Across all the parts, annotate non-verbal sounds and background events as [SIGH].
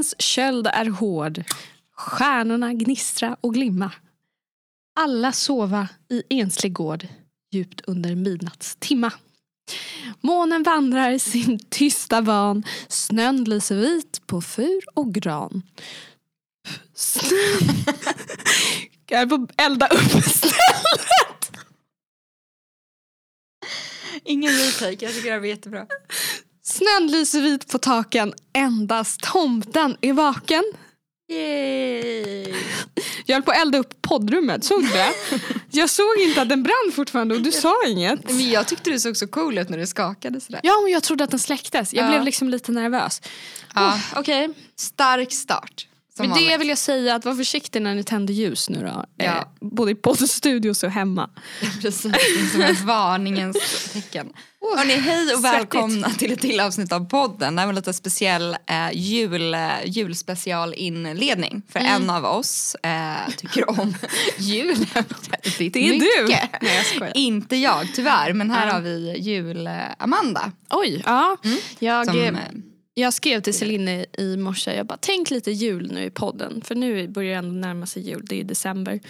Vinternattens köld är hård. Stjärnorna gnistra och glimma. Alla sova i enslig gård djupt under midnattstimma. Månen vandrar sin tysta van. Snön lyser vit på fur och gran. Snön... [LAUGHS] Jag är på elda upp stället. Ingen retake, jag tycker det här var jättebra. Snön lyser vit på taken. Endast tomten är vaken. Yay! Jag höll på att elda upp poddrummet, såg du det? [LAUGHS] Jag såg inte att den brann fortfarande och du sa inget. Men jag tyckte du såg så cool ut när du skakade sådär. Ja, men jag trodde att den släcktes. Jag Ja. blev liksom lite nervös. Ja. Oh, Okej. Stark start. Som Men det vanligt. vill jag säga, att var försiktig när ni tänder ljus nu då. Ja. Eh, både i poddstudios och hemma. [LAUGHS] Precis, det är som ett varningens tecken. Hörrni, hej och svettigt. välkomna till ett till avsnitt av podden. Det här var lite speciell eh, jul, eh, julspecialinledning. För en av oss eh, tycker om [LAUGHS] julen väldigt Det är du. mycket. Nej, jag skojar. Inte jag tyvärr, men här Ja. har vi jul-Amanda. Oj, ja. Jag, Som, eh, eh, jag skrev till Celine i, morse, jag bara tänk lite jul nu i podden. För nu börjar det ändå närma sig jul, det är december.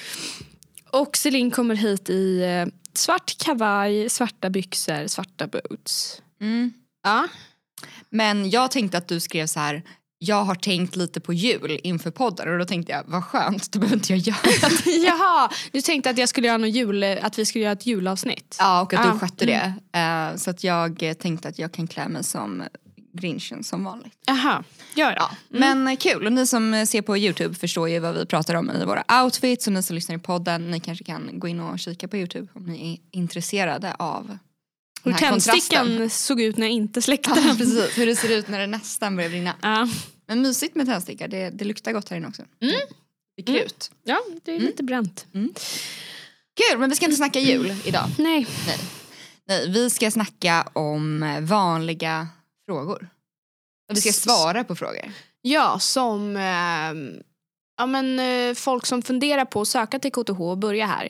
Och Celine kommer hit i eh, svart kavaj, svarta byxor, svarta boots. mm. Ja. Men jag tänkte att du skrev så här. Jag har tänkt lite på jul inför podden och då tänkte jag vad skönt, då behöver inte jag göra det. [LAUGHS] Jaha, du tänkte att jag skulle göra någon jul, att vi skulle göra ett julavsnitt? Ja och att Ah, du skötte det. Eh, så att jag eh, tänkte att jag kan klä mig som grinchen som vanligt. Jaha, gör det. Ja. Men eh, kul, och ni som ser på Youtube förstår ju vad vi pratar om i våra outfits och ni som lyssnar i podden ni kanske kan gå in och kika på Youtube om ni är intresserade av Hur tändstickan såg ut när jag inte släckte Ja den. precis, hur det ser ut när det nästan börjar brinna. Ja. Men mysigt med tändstickar, det, det luktar gott här inne också. Mm. Det är krut. ja, det är lite bränt. Kul, men vi ska inte snacka jul idag. Nej. Nej, vi ska snacka om vanliga frågor. Och vi ska svara på frågor. Ja, som ehm, ja, men, eh, folk som funderar på att söka till KTH och börja här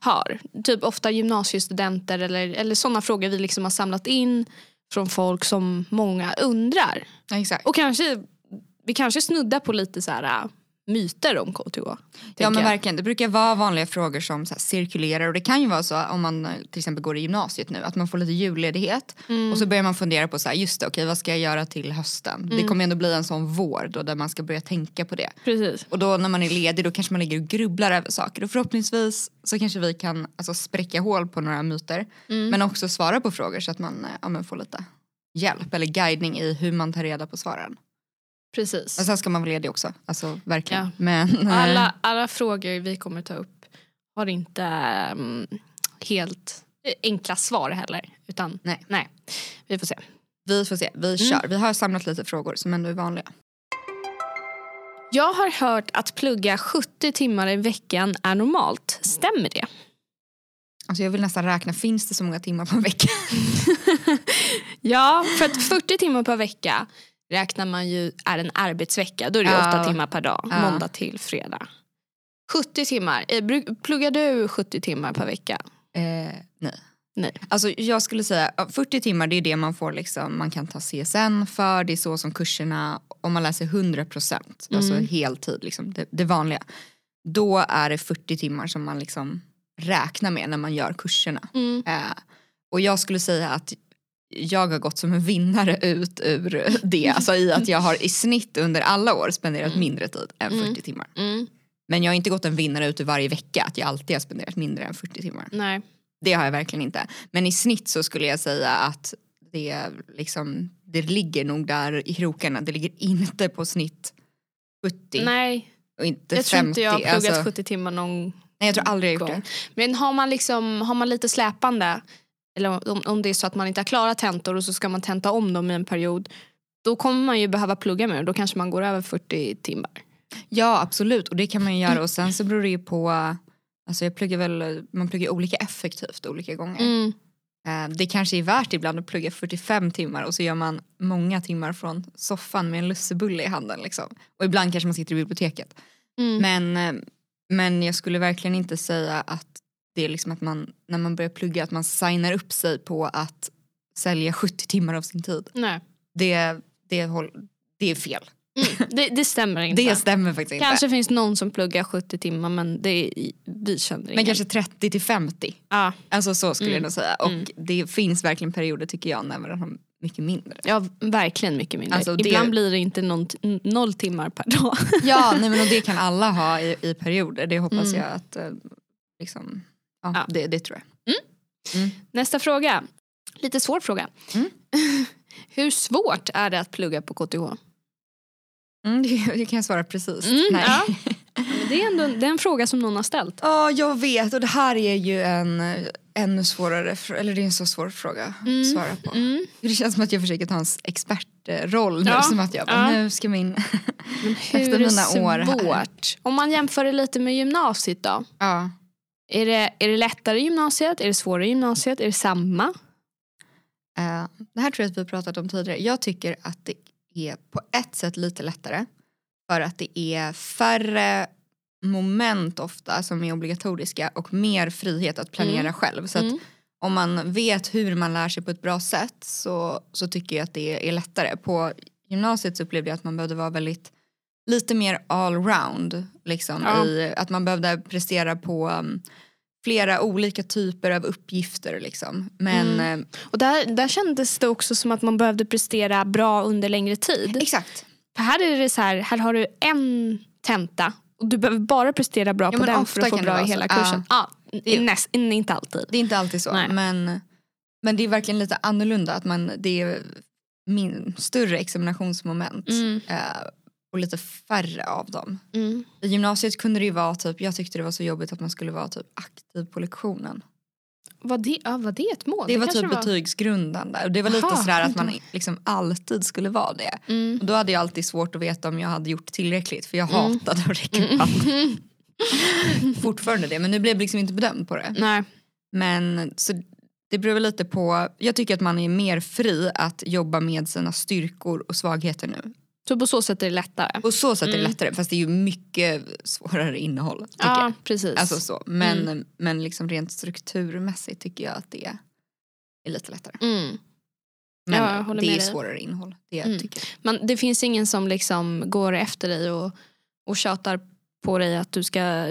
har. Typ ofta gymnasiestudenter eller, eller sådana frågor vi liksom har samlat in från folk som många undrar. Ja, exakt. Och kanske, vi kanske snuddar på lite så här myter om KTH. Ja men verkligen, det brukar vara vanliga frågor som här, cirkulerar och det kan ju vara så om man eh, till exempel går i gymnasiet nu att man får lite julledighet Mm. och så börjar man fundera på så här, just det, okej vad ska jag göra till hösten? Mm. Det kommer ändå bli en sån vår då där man ska börja tänka på det. Precis. Och då när man är ledig då kanske man ligger och grubblar över saker och förhoppningsvis så kanske vi kan alltså, spräcka hål på några myter Mm. men också svara på frågor så att man eh, ja, får lite hjälp eller guidning i hur man tar reda på svaren. Precis. Och sen ska man vara ledig också, alltså verkligen. Ja. Men, eh, Alla, alla frågor vi kommer ta upp har inte ehm, helt enkla svar heller. Utan Nej. nej, vi får se. Vi får se, vi Mm. kör. Vi har samlat lite frågor som ändå är vanliga. Jag har hört att plugga 70 timmar i veckan är normalt. Stämmer det? Alltså jag vill nästan räkna, finns det så många timmar på en vecka? [LAUGHS] Ja, för att 40 timmar per vecka räknar man ju är en arbetsvecka. Då är det Ja. 8 timmar per dag, Ja. måndag till fredag. 70 timmar. Eh, Pluggar du 70 timmar per vecka? Eh, nej. Nej. Alltså jag skulle säga ja, 40 timmar det är det man får liksom, man kan ta CSN för, det är så som kurserna, om man läser 100% alltså Mm. heltid, liksom, det, det vanliga. Då är det 40 timmar som man liksom räknar med när man gör kurserna. Mm. Eh, och jag skulle säga att jag har gått som en vinnare ut ur det. Alltså i att jag har i snitt under alla år spenderat mindre tid än 40 Mm. timmar. Mm. Men jag har inte gått en vinnare ut ur varje vecka att jag alltid har spenderat mindre än 40 timmar. Nej. Det har jag verkligen inte. Men i snitt så skulle jag säga att det, liksom, det ligger nog där i krokarna. Det ligger inte på snitt 70 Nej, och inte jag 50. tror inte jag har pluggat alltså, 70 timmar någon nej jag tror aldrig jag gjort gång. det. Men har man, liksom, har man lite släpande, eller om, om det är så att man inte har klarat tentor och så ska man tenta om dem i en period, då kommer man ju behöva plugga mer och då kanske man går över 40 timmar. Ja absolut och det kan man ju göra och sen så beror det ju på Alltså jag pluggar väl, man pluggar olika effektivt olika gånger. Mm. Eh, Det kanske är värt ibland att plugga 45 timmar och så gör man många timmar från soffan med en lussebulle i handen. Liksom. Och ibland kanske man sitter i biblioteket. Mm. Men, eh, men jag skulle verkligen inte säga att det är liksom att man när man börjar plugga att man signar upp sig på att sälja 70 timmar av sin tid. Nej. Det, det, det är fel. Det, det stämmer [LAUGHS] inte. Det stämmer faktiskt inte. Kanske finns någon som pluggar 70 timmar men det är, vi känner Men ingen. kanske 30 till 50. Ja, Alltså så skulle Mm. jag nog säga. Och Mm. det finns verkligen perioder tycker jag när man har mycket mindre. ja, verkligen mycket mindre. Alltså, det- Ibland blir det inte någon, noll timmar per dag. Ja, nej, men [LAUGHS] och det kan alla ha i, i perioder. Det hoppas Mm. jag att eh, liksom, ja, Ja. Det, det tror jag. Nästa fråga. Lite svår fråga. Mm. [LAUGHS] Hur svårt är det att plugga på KTH? Mm, det, det kan jag svara precis. Mm, nej. ja. [LAUGHS] Det är ändå en fråga som någon har ställt. Ja, jag vet och det här är ju en ännu svårare, eller det är en så svår fråga att Mm. svara på. Mm. Det känns som att jag försöker ta en expertroll nu, Ja, som att jag bara, ja. nu ska min... [LAUGHS] Efter mina år här. Om man jämför det lite med gymnasiet då? ja. Är det, är det lättare i gymnasiet? Är det svårare i gymnasiet? Är det samma? Eh, det här tror jag att vi har pratat om tidigare. Jag tycker att det är på ett sätt lite lättare. För att det är färre moment ofta som är obligatoriska och mer frihet att planera Mm. själv. Så att Mm. om man vet hur man lär sig på ett bra sätt så, så tycker jag att det är lättare. På gymnasiet så upplevde jag att man behövde vara väldigt lite mer allround. Liksom, Ja. i, att man behövde prestera på um, flera olika typer av uppgifter. Liksom. Men Mm. eh, Och där, där kändes det också som att man behövde prestera bra under längre tid. exakt. För här är det så här, här har du en tenta och du behöver bara prestera bra Ja, på den för att få bra i hela kursen. Ja. Det- näst, inte alltid. Det är inte alltid så. Nej. Men, men det är verkligen lite annorlunda. Att man, det är min, större examinationsmoment. Mm. Eh, och lite färre av dem. Mm. I gymnasiet kunde det ju vara typ, jag tyckte det var så jobbigt att man skulle vara typ aktiv på lektionen. Var, det, ja, var det ett mål? Det var kanske typ betygsgrundande. Och det var lite Aha. sådär att man liksom alltid skulle vara det. Mm. Och då hade jag alltid svårt att veta om jag hade gjort tillräckligt för jag Mm. hatade att räcka upp handen. [LAUGHS] Fortfarande det men nu blev jag liksom inte bedömd på det. Nej. Men så det beror lite på, jag tycker att man är mer fri att jobba med sina styrkor och svagheter nu. Så på så sätt är det lättare. På så sätt är det Mm. lättare fast det är ju mycket svårare innehåll. Tycker jag. Ja, precis. Alltså så. Men, Mm. men liksom rent strukturmässigt tycker jag att det är lite lättare. mm. Men Ja, jag håller det med är dig. svårare innehåll. Det Mm. tycker jag. Men det finns ingen som liksom går efter dig och, och tjatar på dig att du ska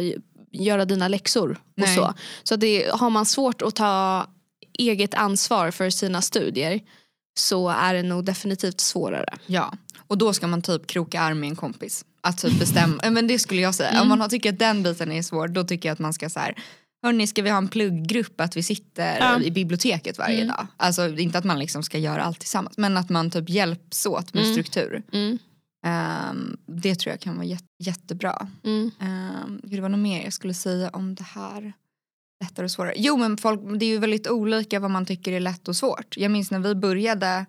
göra dina läxor. Och så så det, har man svårt att ta eget ansvar för sina studier så är det nog definitivt svårare. Ja. Och då ska man typ kroka arm med en kompis. Att typ bestämma, [LAUGHS] men det skulle jag säga. Om Mm. man har- tycker att den biten är svår då tycker jag att man ska så här Hörni, ska vi ha en plugggrupp att vi sitter Ja. i biblioteket varje Mm. dag? Alltså inte att man liksom ska göra allt tillsammans men att man typ hjälps åt med Mm. struktur. Ehm, det tror jag kan vara jätte, jättebra. Mm. Um, det var något mer jag skulle säga om det här. Lättare och svårare. Jo men folk, det är ju väldigt olika vad man tycker är lätt och svårt. Jag minns när vi började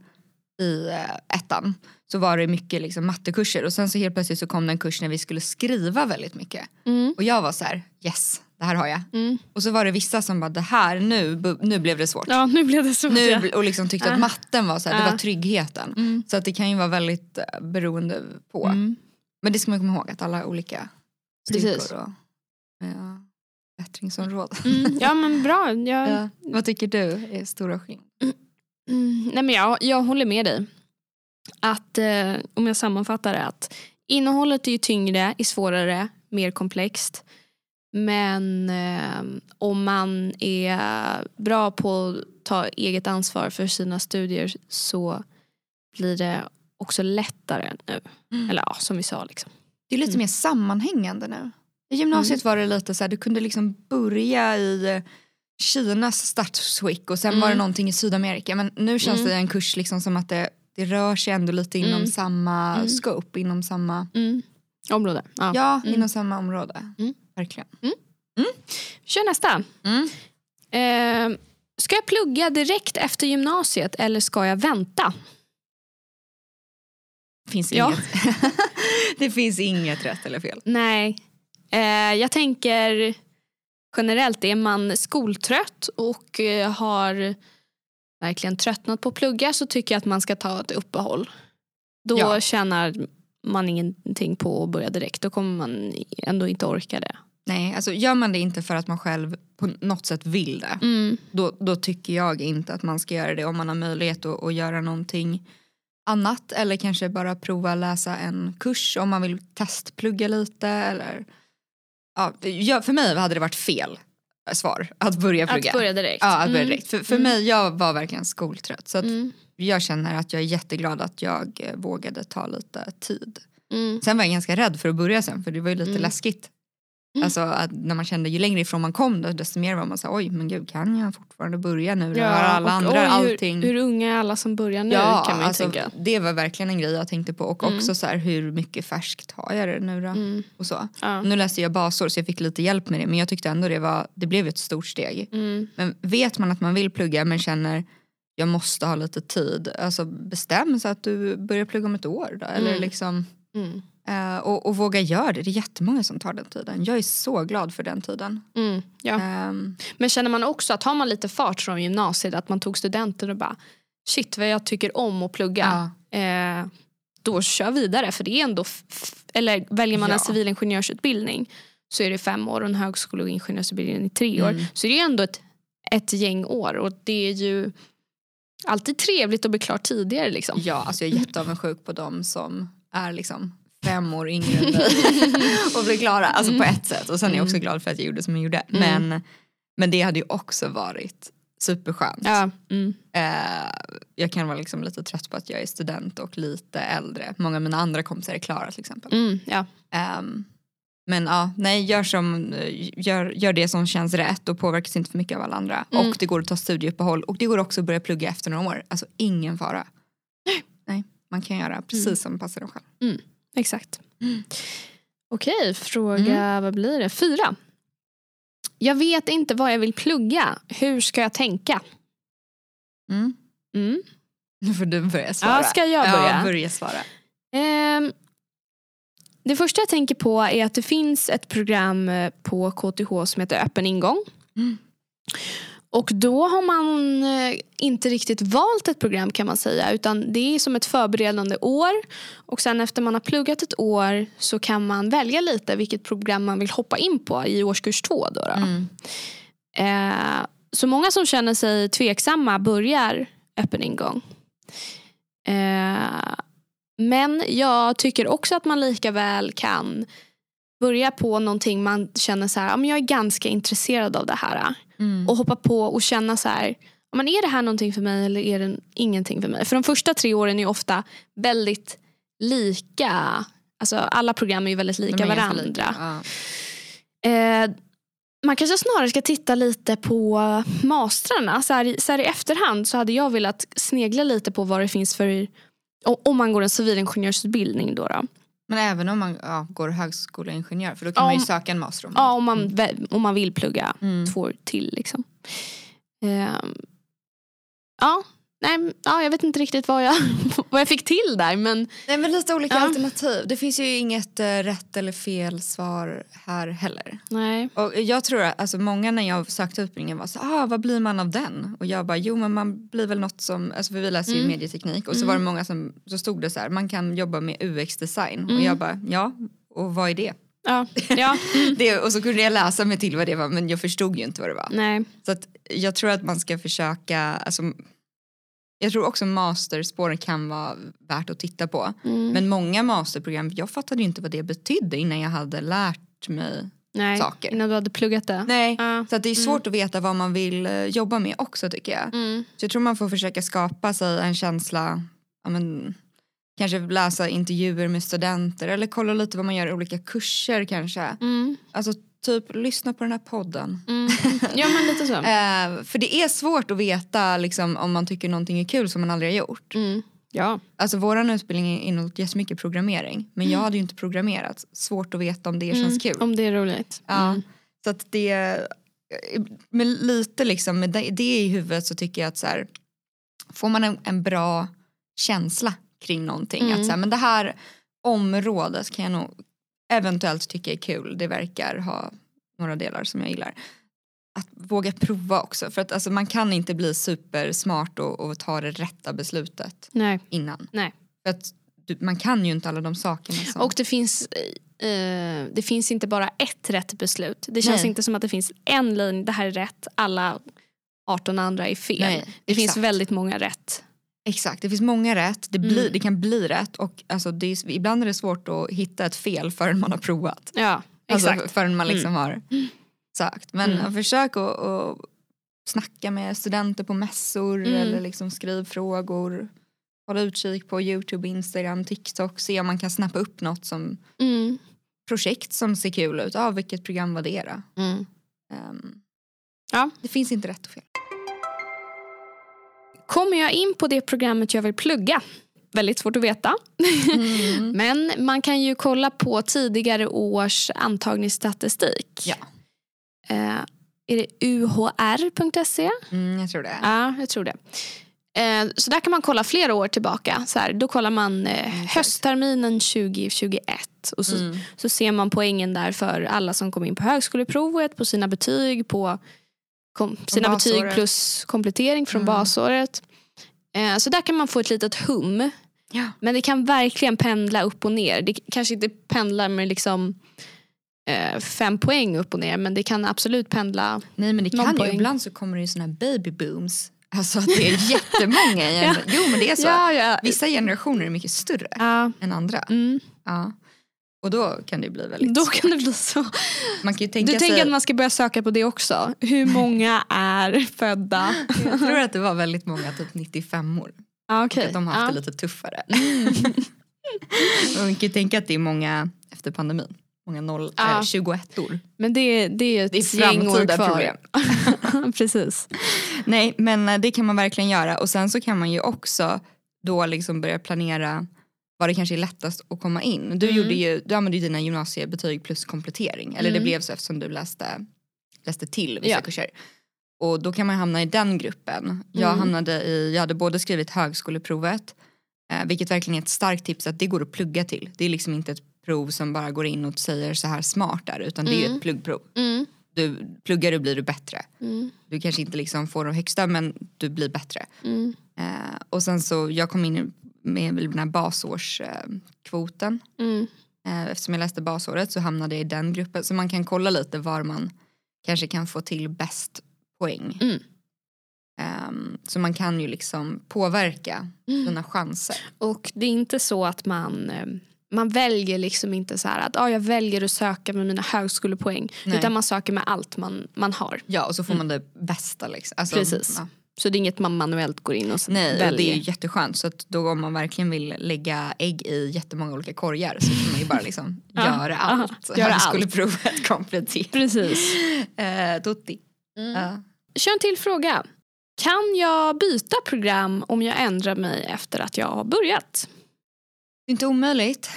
i eh, ettan så var det mycket liksom, mattekurser och sen så helt plötsligt så kom det en kurs när vi skulle skriva väldigt mycket. Mm. Och jag var så här, yes, det här har jag. Mm. Och så var det vissa som bara, det här, nu, nu blev det svårt. Ja, nu blev det så. Nu, och liksom tyckte Ja. att matten var så här, det Ja. var tryggheten. Mm. Så att det kan ju vara väldigt eh, beroende på. Mm. Men det ska man komma ihåg att alla olika Precis. styrkor och ja, bättringsområden. Mm. Ja men bra. Jag, [LAUGHS] Ja. Vad tycker du är stora skillnader? Mm, nej men jag, jag håller med dig. Att, eh, om jag sammanfattar det, att innehållet är ju tyngre, är svårare, mer komplext. Men eh, om man är bra på att ta eget ansvar för sina studier så blir det också lättare nu. Mm. Eller ja, som vi sa. Liksom. Det är lite Mm. mer sammanhängande nu. I gymnasiet var det lite så här, du kunde liksom börja i eh, Kinas statsskick och sen var det Mm. någonting i Sydamerika. Men nu känns Mm. det en kurs liksom som att det, det rör sig ändå lite inom Mm. samma Mm. scope, inom samma, Mm. Område. Ja. ja, Mm. inom samma område. Mm. Verkligen. Kör nästa. Mm. Eh, ska jag plugga direkt efter gymnasiet eller ska jag vänta? Finns Ja. inget. [LAUGHS] det finns inget rätt eller fel. Nej. Eh, jag tänker generellt, är man skoltrött och eh, har verkligen tröttnat på att plugga så tycker jag att man ska ta ett uppehåll. Då Ja. tjänar man ingenting på att börja direkt. Då kommer man ändå inte orka det. Nej, alltså gör man det inte för att man själv på något sätt vill det. Mm. Då, då tycker jag inte att man ska göra det om man har möjlighet att, att göra någonting annat eller kanske bara prova läsa en kurs om man vill testplugga lite eller ja, för mig hade det varit fel svar att börja plugga. Att börja direkt. Ja, att börja Mm. direkt. För, för mig, jag var verkligen skoltrött så Mm. jag känner att jag är jätteglad att jag eh, vågade ta lite tid. Mm. Sen var jag ganska rädd för att börja sen för det var ju lite Mm. läskigt. Mm. Alltså att när man kände ju längre ifrån man kom då, desto mer var man så här, oj men gud kan jag fortfarande börja nu? Ja, har alla och andra oj, allting. Hur, hur unga är alla som börjar nu ja, kan man ju alltså, tänka. det var verkligen en grej jag tänkte på och Mm. också så här, hur mycket färskt har jag det nu då? Mm. Och så. Ja. Nu läste jag basår så jag fick lite hjälp med det men jag tyckte ändå det var, det blev ett stort steg. Mm. Men vet man att man vill plugga men känner jag måste ha lite tid, alltså bestäm så att du börjar plugga om ett år då. Eller Mm. liksom, Mm. eh, och, och våga göra det, det är jättemånga som tar den tiden. Jag är så glad för den tiden. Mm. Ja. Ehm, Men känner man också att har man lite fart från gymnasiet, att man tog studenten och bara shit vad jag tycker om att plugga. Eh, då kör vidare för det är ändå, eller väljer man en Ja. civilingenjörsutbildning så är det fem år och en högskole och ingenjörsutbildning i tre år. Mm. Så det är ändå ett, ett gäng år och det är ju alltid trevligt att bli klar tidigare liksom. Ja, alltså jag är jätteavundsjuk på dem som är liksom fem år yngre än mig [LAUGHS] och blir klara. Alltså på ett sätt. Och sen är jag också glad för att jag gjorde som jag gjorde. Mm. Men, men det hade ju också varit superskönt. Ja. Mm. Eh, jag kan vara liksom lite trött på att jag är student och lite äldre. Många av mina andra kompisar är klara till exempel. Mm. Ja. Ehm, men ja, nej, gör, som, gör, gör det som känns rätt och påverkas inte för mycket av alla andra. Mm. Och det går att ta studieuppehåll och det går också att börja plugga efter några år. Alltså ingen fara. Man kan göra precis Mm. som passar en själv. Exakt. Mm. Okej, fråga vad blir det? Fyra. Jag vet inte vad jag vill plugga. Hur ska jag tänka? Mm. Mm. Nu får du börja svara. Ja, ska jag börja? Ja, börja svara. Ehm, det första jag tänker på är att det finns ett program eh, på KTH som heter Öppen ingång. Mm. Och då har man eh, inte riktigt valt ett program kan man säga utan det är som ett förberedande år och sen efter man har pluggat ett år så kan man välja lite vilket program man vill hoppa in på i årskurs två. Då, då. Mm. Eh, så många som känner sig tveksamma börjar öppen ingång. Eh, men jag tycker också att man lika väl kan börja på någonting man känner så här, jag är ganska intresserad av det här. Mm. Och hoppa på och känna så här, men är det här någonting för mig eller är det ingenting för mig? För de första tre åren är ofta väldigt lika. Alltså alla program är ju väldigt lika varandra. lika, ja. Eh, man kanske snarare ska titta lite på mastrarna. Så här, så här i efterhand så hade jag velat snegla lite på vad det finns för om man går en civilingenjörsutbildning då. då. Men även om man ja, går högskoleingenjör för då kan Ja, man ju om- söka en master om Ja, om man, vä- om man vill plugga Mm. två år till. Liksom. Ehm, ja, nej, ja, jag vet inte riktigt vad jag, [LAUGHS] vad jag fick till där. Men Nej men lite olika Ja. alternativ. Det finns ju inget eh, rätt eller fel svar här heller. nej. Och jag tror att alltså, många när jag sökte utbildningen var så ah, vad blir man av den? Och jag bara jo men man blir väl något som, alltså för vi läser ju Mm. medieteknik och så Mm. var det många som, så stod det så här man kan jobba med UX-design och Mm. jag bara ja och vad är det? Ja, ja, [LAUGHS] det? Och så kunde jag läsa mig till vad det var men jag förstod ju inte vad det var. nej. Så att jag tror att man ska försöka, alltså, jag tror också masterspåren kan vara värt att titta på. Mm, Men många masterprogram, jag fattade ju inte vad det betydde innan jag hade lärt mig. nej. saker. Innan du hade pluggat det. Nej. Ja. Så att det är svårt att veta vad man vill eh, jobba med också tycker jag. Mm. Så jag tror man får försöka skapa sig en känsla, ja, men, kanske läsa intervjuer med studenter eller kolla lite vad man gör i olika kurser kanske. Mm. Alltså typ lyssna på den här podden. Mm. Ja men lite så. [LAUGHS] Eh, för det är svårt att veta liksom, om man tycker någonting är kul som man aldrig har gjort. Mm. Ja. Alltså våran utbildning innehåller jättemycket programmering men jag hade ju inte programmerat. Svårt att veta om det känns kul. Mm. Om det är roligt. Ja. Mm. Så att det, med lite liksom med det, det i huvudet så tycker jag att så här, får man en, en bra känsla kring någonting. Mm. Att så här, men det här området kan jag nog eventuellt tycka är kul. Det verkar ha några delar som jag gillar. Att våga prova också. För att alltså, man kan inte bli supersmart och, och ta det rätta beslutet Nej. innan. Nej. För att du, man kan ju inte alla de sakerna. Som, Och det finns, eh, det finns inte bara ett rätt beslut. Det känns Nej. inte som att det finns en linje, det här är rätt, alla 18 andra är fel. Nej, det finns exakt. väldigt många rätt. Exakt, det finns många rätt. Det, blir, Mm. det kan bli rätt och alltså, är, ibland är det svårt att hitta ett fel förrän man har provat. Ja, Alltså, exakt. förrän man liksom har sökt. Men Mm. försök att, att snacka med studenter på mässor Mm. eller liksom skriv frågor. Hålla utkik på Youtube, Instagram, TikTok. Se om man kan snappa upp något som Mm. projekt som ser kul ut. Ja, vilket program var det då? Mm. Ehm, Ja. Det finns inte rätt och fel. Kommer jag in på det programmet jag vill plugga? Väldigt svårt att veta. Mm. [LAUGHS] Men man kan ju kolla på tidigare års antagningsstatistik. Ja. Eh, är det uhr.se? Mm, jag tror det. Ja, jag tror det. Eh, så där kan man kolla flera år tillbaka. Så här, då kollar man eh, höstterminen 2021 och så, Mm. så ser man poängen där för alla som kom in på högskoleprovet, på sina betyg, på kom, sina betyg plus komplettering från Mm. basåret. Eh, så där kan man få ett litet hum. Ja. Men det kan verkligen pendla upp och ner. Det kanske inte pendlar med liksom eh, fem poäng upp och ner men det kan absolut pendla. Nej men det kan ju, poäng. ibland så kommer det ju såna här baby booms. Alltså att det är jättemånga. [LAUGHS] Ja. Jo men det är så. Ja, ja. Vissa generationer är mycket större än andra. mm. Ja. Och då kan det bli väldigt Då kan det bli så. Man kan ju tänka Du sig, tänker att man ska börja söka på det också? Hur många är födda? jag tror att det var väldigt många typ 95-or. Ja, Och okej. att de har haft ja. det lite tuffare. och man kan ju tänka att det är många efter pandemin. Många noll, Ja. äh, 21-or. Men det, det är ett Det är gäng år kvar. problem. [LAUGHS] Precis. Nej men eh, det kan man verkligen göra och sen så kan man ju också då liksom börja planera vad det kanske lättast att komma in. Du, Mm. gjorde ju, du använde ju dina gymnasiebetyg plus komplettering. Eller det Mm. blev så eftersom du läste, läste till vissa Ja. kurser. Och då kan man hamna i den gruppen. Jag Mm. hamnade i, jag hade både skrivit högskoleprovet eh, vilket verkligen är ett starkt tips att det går att plugga till. Det är liksom inte ett prov som bara går in och säger så här smart där utan det är ju Mm. ett pluggprov. Mm. Du, pluggar du blir du bättre. Mm. Du kanske inte liksom får de högsta men du blir bättre. Eh, och sen så, jag kom in med den här basårskvoten. Kvoten. Mm. eh, eftersom jag läste basåret så hamnade jag i den gruppen. Så man kan kolla lite var man kanske kan få till bäst poäng. Mm. Ehm, så man kan ju liksom påverka Mm. sina chanser. Och det är inte så att man eh, man väljer liksom inte så här att ah, jag väljer att söka med mina högskolepoäng. Nej. Utan man söker med allt man, man har. Ja och så får man det bästa liksom. Alltså, Precis. Ja. Så det är inget man manuellt går in och Nej, väljer. det är ju jätteskönt. Så att då om man verkligen vill lägga ägg i jättemånga olika korgar så kan man ju bara liksom [LAUGHS] göra allt. [LAUGHS] göra allt. Högskoleprovet [LAUGHS] komplettera. Precis. Eh, tutti. Mm. Ja. Kör en till fråga. Kan jag byta program om jag ändrar mig efter att jag har börjat? Det är inte omöjligt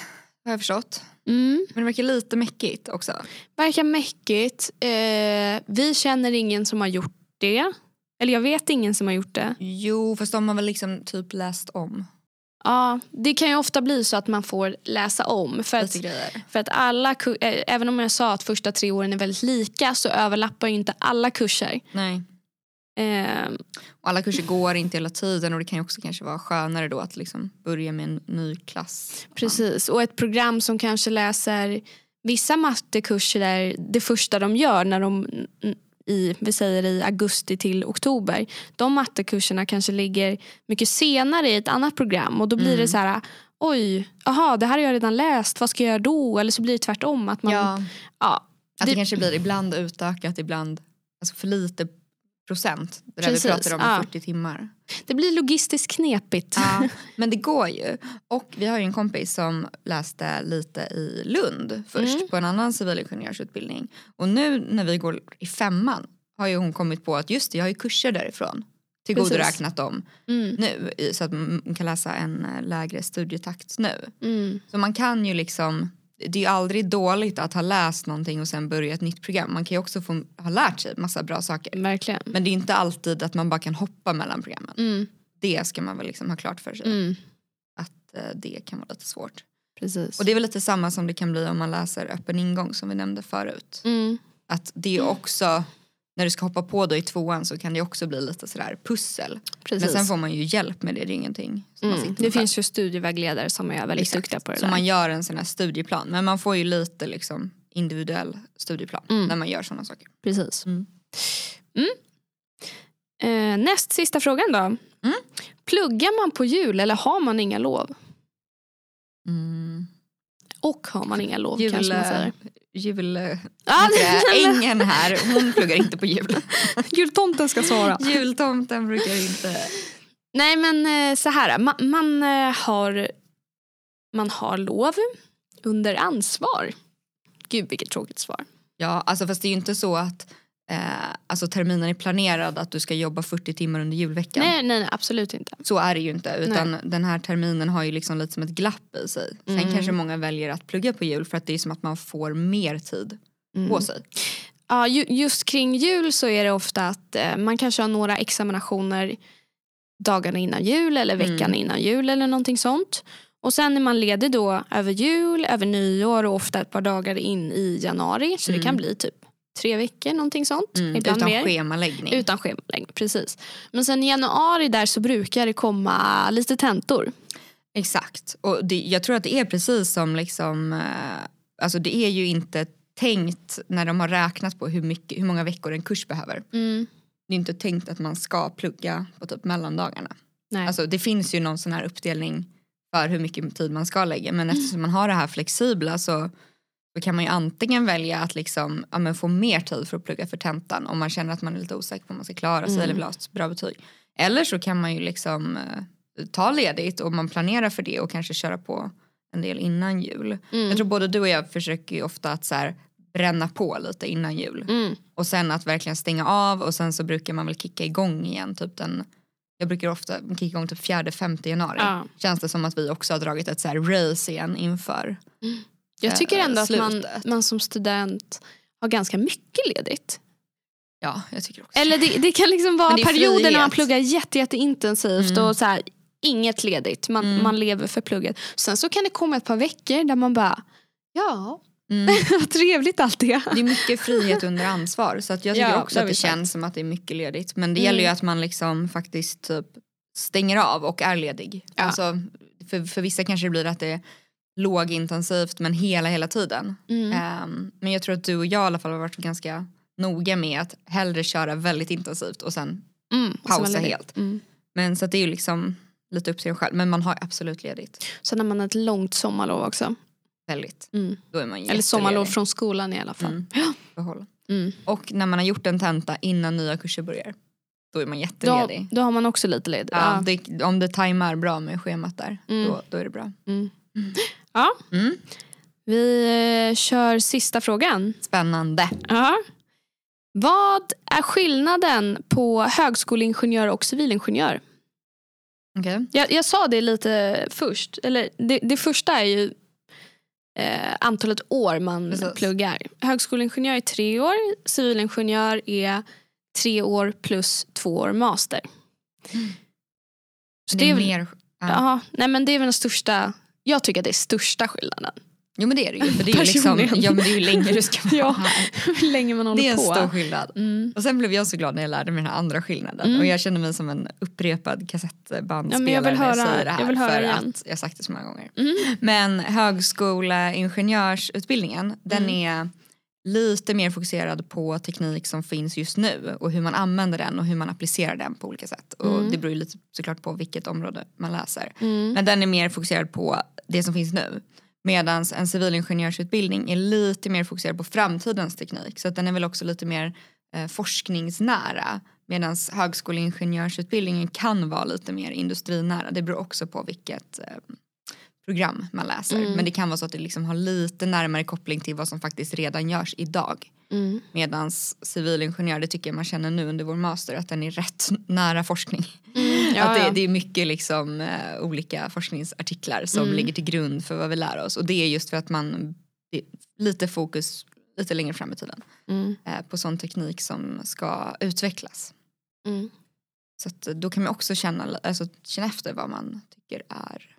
har jag förstått. Mm. Men det verkar lite mäckigt också. Verkar mäckigt. Eh, vi känner ingen som har gjort det. Eller jag vet ingen som har gjort det. Jo fast de har väl liksom typ läst om Ja, det kan ju ofta bli så att man får läsa om. För att, för att alla, eh, även om jag sa att första tre åren är väldigt lika så överlappar ju inte alla kurser. Nej. Eh, Och alla kurser går inte hela tiden och det kan ju också kanske vara skönare då att liksom börja med en ny klass. precis, och ett program som kanske läser vissa mattekurser där det första de gör när de i, vi säger i augusti till oktober. De mattekurserna kanske ligger mycket senare i ett annat program och då blir Mm. det så här oj, aha, det här har jag redan läst, vad ska jag göra då? Eller så blir det tvärtom. Att man, Ja. ja, Att det Det- kanske blir ibland utökat, ibland alltså för lite procent. Det där vi pratar om ja. 40 timmar. det blir logistiskt knepigt. Ja, [LAUGHS] men det går ju. Och vi har ju en kompis som läste lite i Lund först Mm. på en annan civilingenjörsutbildning. Och nu när vi går i femman har ju hon kommit på att just det, jag har ju kurser därifrån tillgodoräknat dem Mm, nu så att man kan läsa en eh, lägre studietakt nu. mm, Så man kan ju liksom det är aldrig dåligt att ha läst någonting och sen börja ett nytt program. Man kan ju också få ha lärt sig massa bra saker. verkligen. Men det är inte alltid att man bara kan hoppa mellan programmen. Mm, Det ska man väl liksom ha klart för sig. mm, Att eh, det kan vara lite svårt. precis. Och det är väl lite samma som det kan bli om man läser öppen ingång som vi nämnde förut. mm, Att det är ju också, när du ska hoppa på då i tvåan så kan det också bli lite sådär pussel. precis. Men sen får man ju hjälp med det, det är ingenting mm. Det finns ju studievägledare som är väldigt Exakt. duktiga på det Så där. man gör en sån här studieplan. Men man får ju lite liksom individuell studieplan Mm. när man gör sådana saker. Precis. Mm. Mm. Eh, näst sista frågan då. Mm. Pluggar man på jul eller har man inga lov? Mm. Och har man inga lov Jul, kanske man säger. Jul, Ja, ängen här, hon pluggar inte på jul. [LAUGHS] Jultomten ska svara. Jultomten brukar inte... Nej men eh, så här, man, man, eh, har, man har lov under ansvar. Gud vilket tråkigt svar. Ja, alltså fast det är ju inte så att eh, alltså terminen är planerad att du ska jobba 40 timmar under julveckan. Nej, nej, nej absolut inte. Så är det ju inte utan den här terminen har ju liksom lite som ett glapp i sig. Sen Mm. kanske många väljer att plugga på jul för att det är som att man får mer tid på sig. Ja, ju, just kring jul så är det ofta att eh, man kanske har några examinationer dagarna innan jul eller veckan Mm. innan jul eller någonting sånt. Och sen är man ledig då över jul, över nyår och ofta ett par dagar in i januari. Så det Mm. kan bli typ tre veckor, någonting sånt. Mm, Ibland utan mer. schemaläggning. Utan schemaläggning, precis. Men sen i januari där så brukar det komma lite tentor. Exakt. Och det, jag tror att det är precis som liksom, eh, alltså det är ju inte tänkt när de har räknat på hur, mycket, hur många veckor en kurs behöver. Det är inte tänkt att man ska plugga på typ mellandagarna. Nej. Alltså det finns ju någon sån här uppdelning för hur mycket tid man ska lägga men eftersom man har det här flexibla så då kan man ju antingen välja att liksom, ja, få mer tid för att plugga för tentan om man känner att man är lite osäker på om man ska klara sig Mm. eller vill ha ett bra betyg. Eller så kan man ju liksom eh, ta ledigt och man planerar för det och kanske köra på en del innan jul. Mm. Jag tror både du och jag försöker ju ofta att så här, bränna på lite innan jul. Mm. Och sen att verkligen stänga av och sen så brukar man väl kicka igång igen typ den jag brukar ofta kicka igång typ 4-5 januari. Ja. Känns det som att vi också har dragit ett så här race igen inför. Jag tycker eh, ändå att man, man som student har ganska mycket ledigt. Ja, jag tycker också Eller det, det kan liksom vara perioder när man frihet. pluggar jätte, jätteintensivt Mm. och så här, inget ledigt. Man, Mm. man lever för plugget. Sen så kan det komma ett par veckor där man bara, ja, Mm. [LAUGHS] vad trevligt allt det. Det är mycket frihet under ansvar så att jag tycker Ja, också att det känns som att det är mycket ledigt. Men det Mm. gäller ju att man liksom faktiskt typ stänger av och är ledig. Ja. Alltså, för, för vissa kanske det blir att det lågintensivt men hela hela tiden. Mm. Ehm, men jag tror att du och jag i alla fall har varit ganska noga med att hellre köra väldigt intensivt och sen Mm. och pausa helt. Mm. Men så det är ju liksom lite upp till en själv. Men man har absolut ledigt. Sen har man ett långt sommarlov också. Väldigt. Mm. Då är man Eller sommarlov från skolan i alla fall. Mm. Behåll. Mm. Och när man har gjort en tenta innan nya kurser börjar. Då är man Då, jätteledig. då har man också lite ledigt. Ja, Ja. det, om det tajmar bra med schemat där, då, då är det bra. Mm. Ja, Mm. vi eh, kör sista frågan. Spännande. Ja. Vad är skillnaden på högskoleingenjör och civilingenjör? Okej. Jag, jag sa det lite först. Eller det, det första är ju eh, antalet år man Precis. pluggar. Högskoleingenjör är tre år, civilingenjör är tre år plus två år master. Så Det är väl- mer... Ja. Jaha, nej men det är väl den största, jag tycker att det är största skillnaden. Jo men det är det ju. För det är ju liksom, ja men det är ju länge du ska vara [LAUGHS] Ja. här. Hur länge man håller Det är en på. stor skillnad. Mm. Och sen blev jag så glad när jag lärde mig den här andra skillnaden. Mm. Och jag känner mig som en upprepad kassettbandspelare Ja, jag vill när jag höra- säger det här. jag vill höra för igen. att jag har sagt det så många gånger. Mm. Men högskoleingenjörsutbildningen den Mm. är lite mer fokuserad på teknik som finns just nu och hur man använder den och hur man applicerar den på olika sätt. Och Mm. det beror ju lite såklart på vilket område man läser. Mm. Men den är mer fokuserad på det som finns nu. Medan en civilingenjörsutbildning är lite mer fokuserad på framtidens teknik. Så att den är väl också lite mer eh, forskningsnära. Medan högskoleingenjörsutbildningen kan vara lite mer industrinära. Det beror också på vilket eh, program man läser. Mm. Men det kan vara så att det liksom har lite närmare koppling till vad som faktiskt redan görs idag. Mm. Medan civilingenjör, det tycker jag man känner nu under vår master, att den är rätt nära forskning. [LAUGHS] Ja, att det, ja. det är mycket liksom, eh, olika forskningsartiklar som Mm. ligger till grund för vad vi lär oss. Och det är just för att man, lite fokus lite längre fram i tiden Mm. eh, på sån teknik som ska utvecklas. Mm. Så då kan man också känna, alltså, känna efter vad man tycker är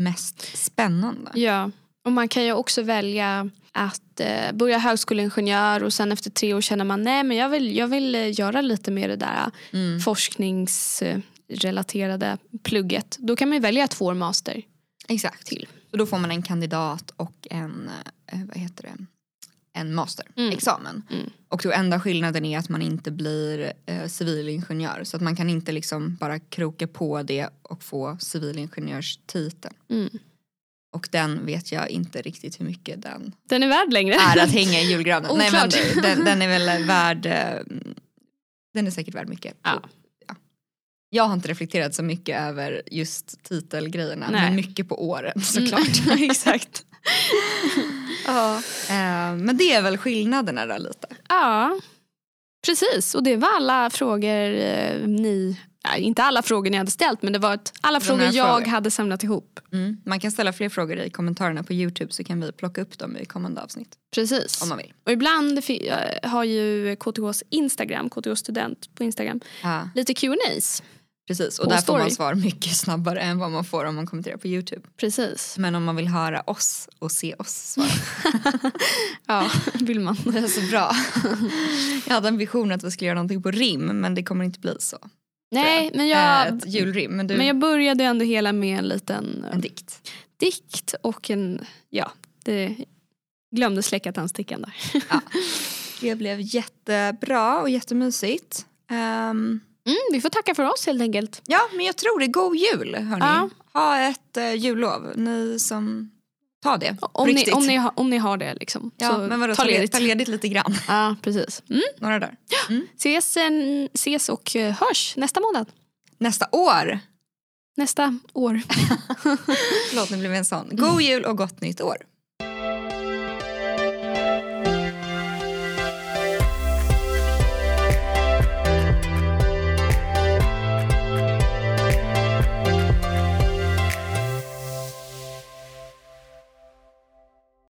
mest spännande. Ja, och man kan ju också välja att eh, börja högskoleingenjör och sen efter tre år känner man nej men jag vill, jag vill eh, göra lite mer det där Mm. forskningsrelaterade plugget. Då kan man ju välja två år master. Exakt. Till. Så då får man en kandidat och en, eh, vad heter det, en masterexamen. Mm. Och då enda skillnaden är att man inte blir eh, civilingenjör. Så att man kan inte liksom bara kroka på det och få civilingenjörstiteln. Mm. Och den vet jag inte riktigt hur mycket den Den är värd längre. är att [LAUGHS] hänga i julgranen. Nej, men den, [LAUGHS] den är väl värd, eh, den är säkert värd mycket. Ja. Ja. Jag har inte reflekterat så mycket över just titelgrejerna Nej. men mycket på åren såklart. Mm. [LAUGHS] Exakt. Ja. eh, men det är väl skillnaderna då lite. Ja, precis. Och det var alla frågor eh, ni... Inte alla frågor ni hade ställt men det var ett, alla frågor jag frågor. hade samlat ihop. Mm. Man kan ställa fler frågor i kommentarerna på Youtube så kan vi plocka upp dem i kommande avsnitt Precis. om man vill. Och ibland har ju KTHs Instagram, KTH student på Instagram, Ja, lite Q&As. Precis. Och där får man story. svar mycket snabbare än vad man får om man kommenterar på Youtube. Precis. Men om man vill höra oss och se oss svara [LAUGHS] Ja, vill man. Det är så bra. [LAUGHS] Jag hade en vision att vi skulle göra någonting på rim men det kommer inte bli så. Nej, men Eh, jag, Ett julrim. Men du, men jag började ändå hela med en liten eh, en dikt. dikt och en, ja, det glömde släcka tandstickan där. [LAUGHS] Det blev jättebra och jättemysigt. Ehm, Mm, vi får tacka för oss helt enkelt. ja men jag tror det. God jul hörni. Ja. Ha ett uh, jullov. Ni som tar det. Om ni, riktigt. om, ni, har- om ni har det liksom. ja, så men vadå, ta ledigt. Ta ledigt lite grann. [LAUGHS] Ja, precis. Mm. Några dagar. Ses, en, ses och eh, hörs nästa månad. Nästa år. Nästa år. [LAUGHS] Förlåt nu blev en sån. God jul och gott nytt år.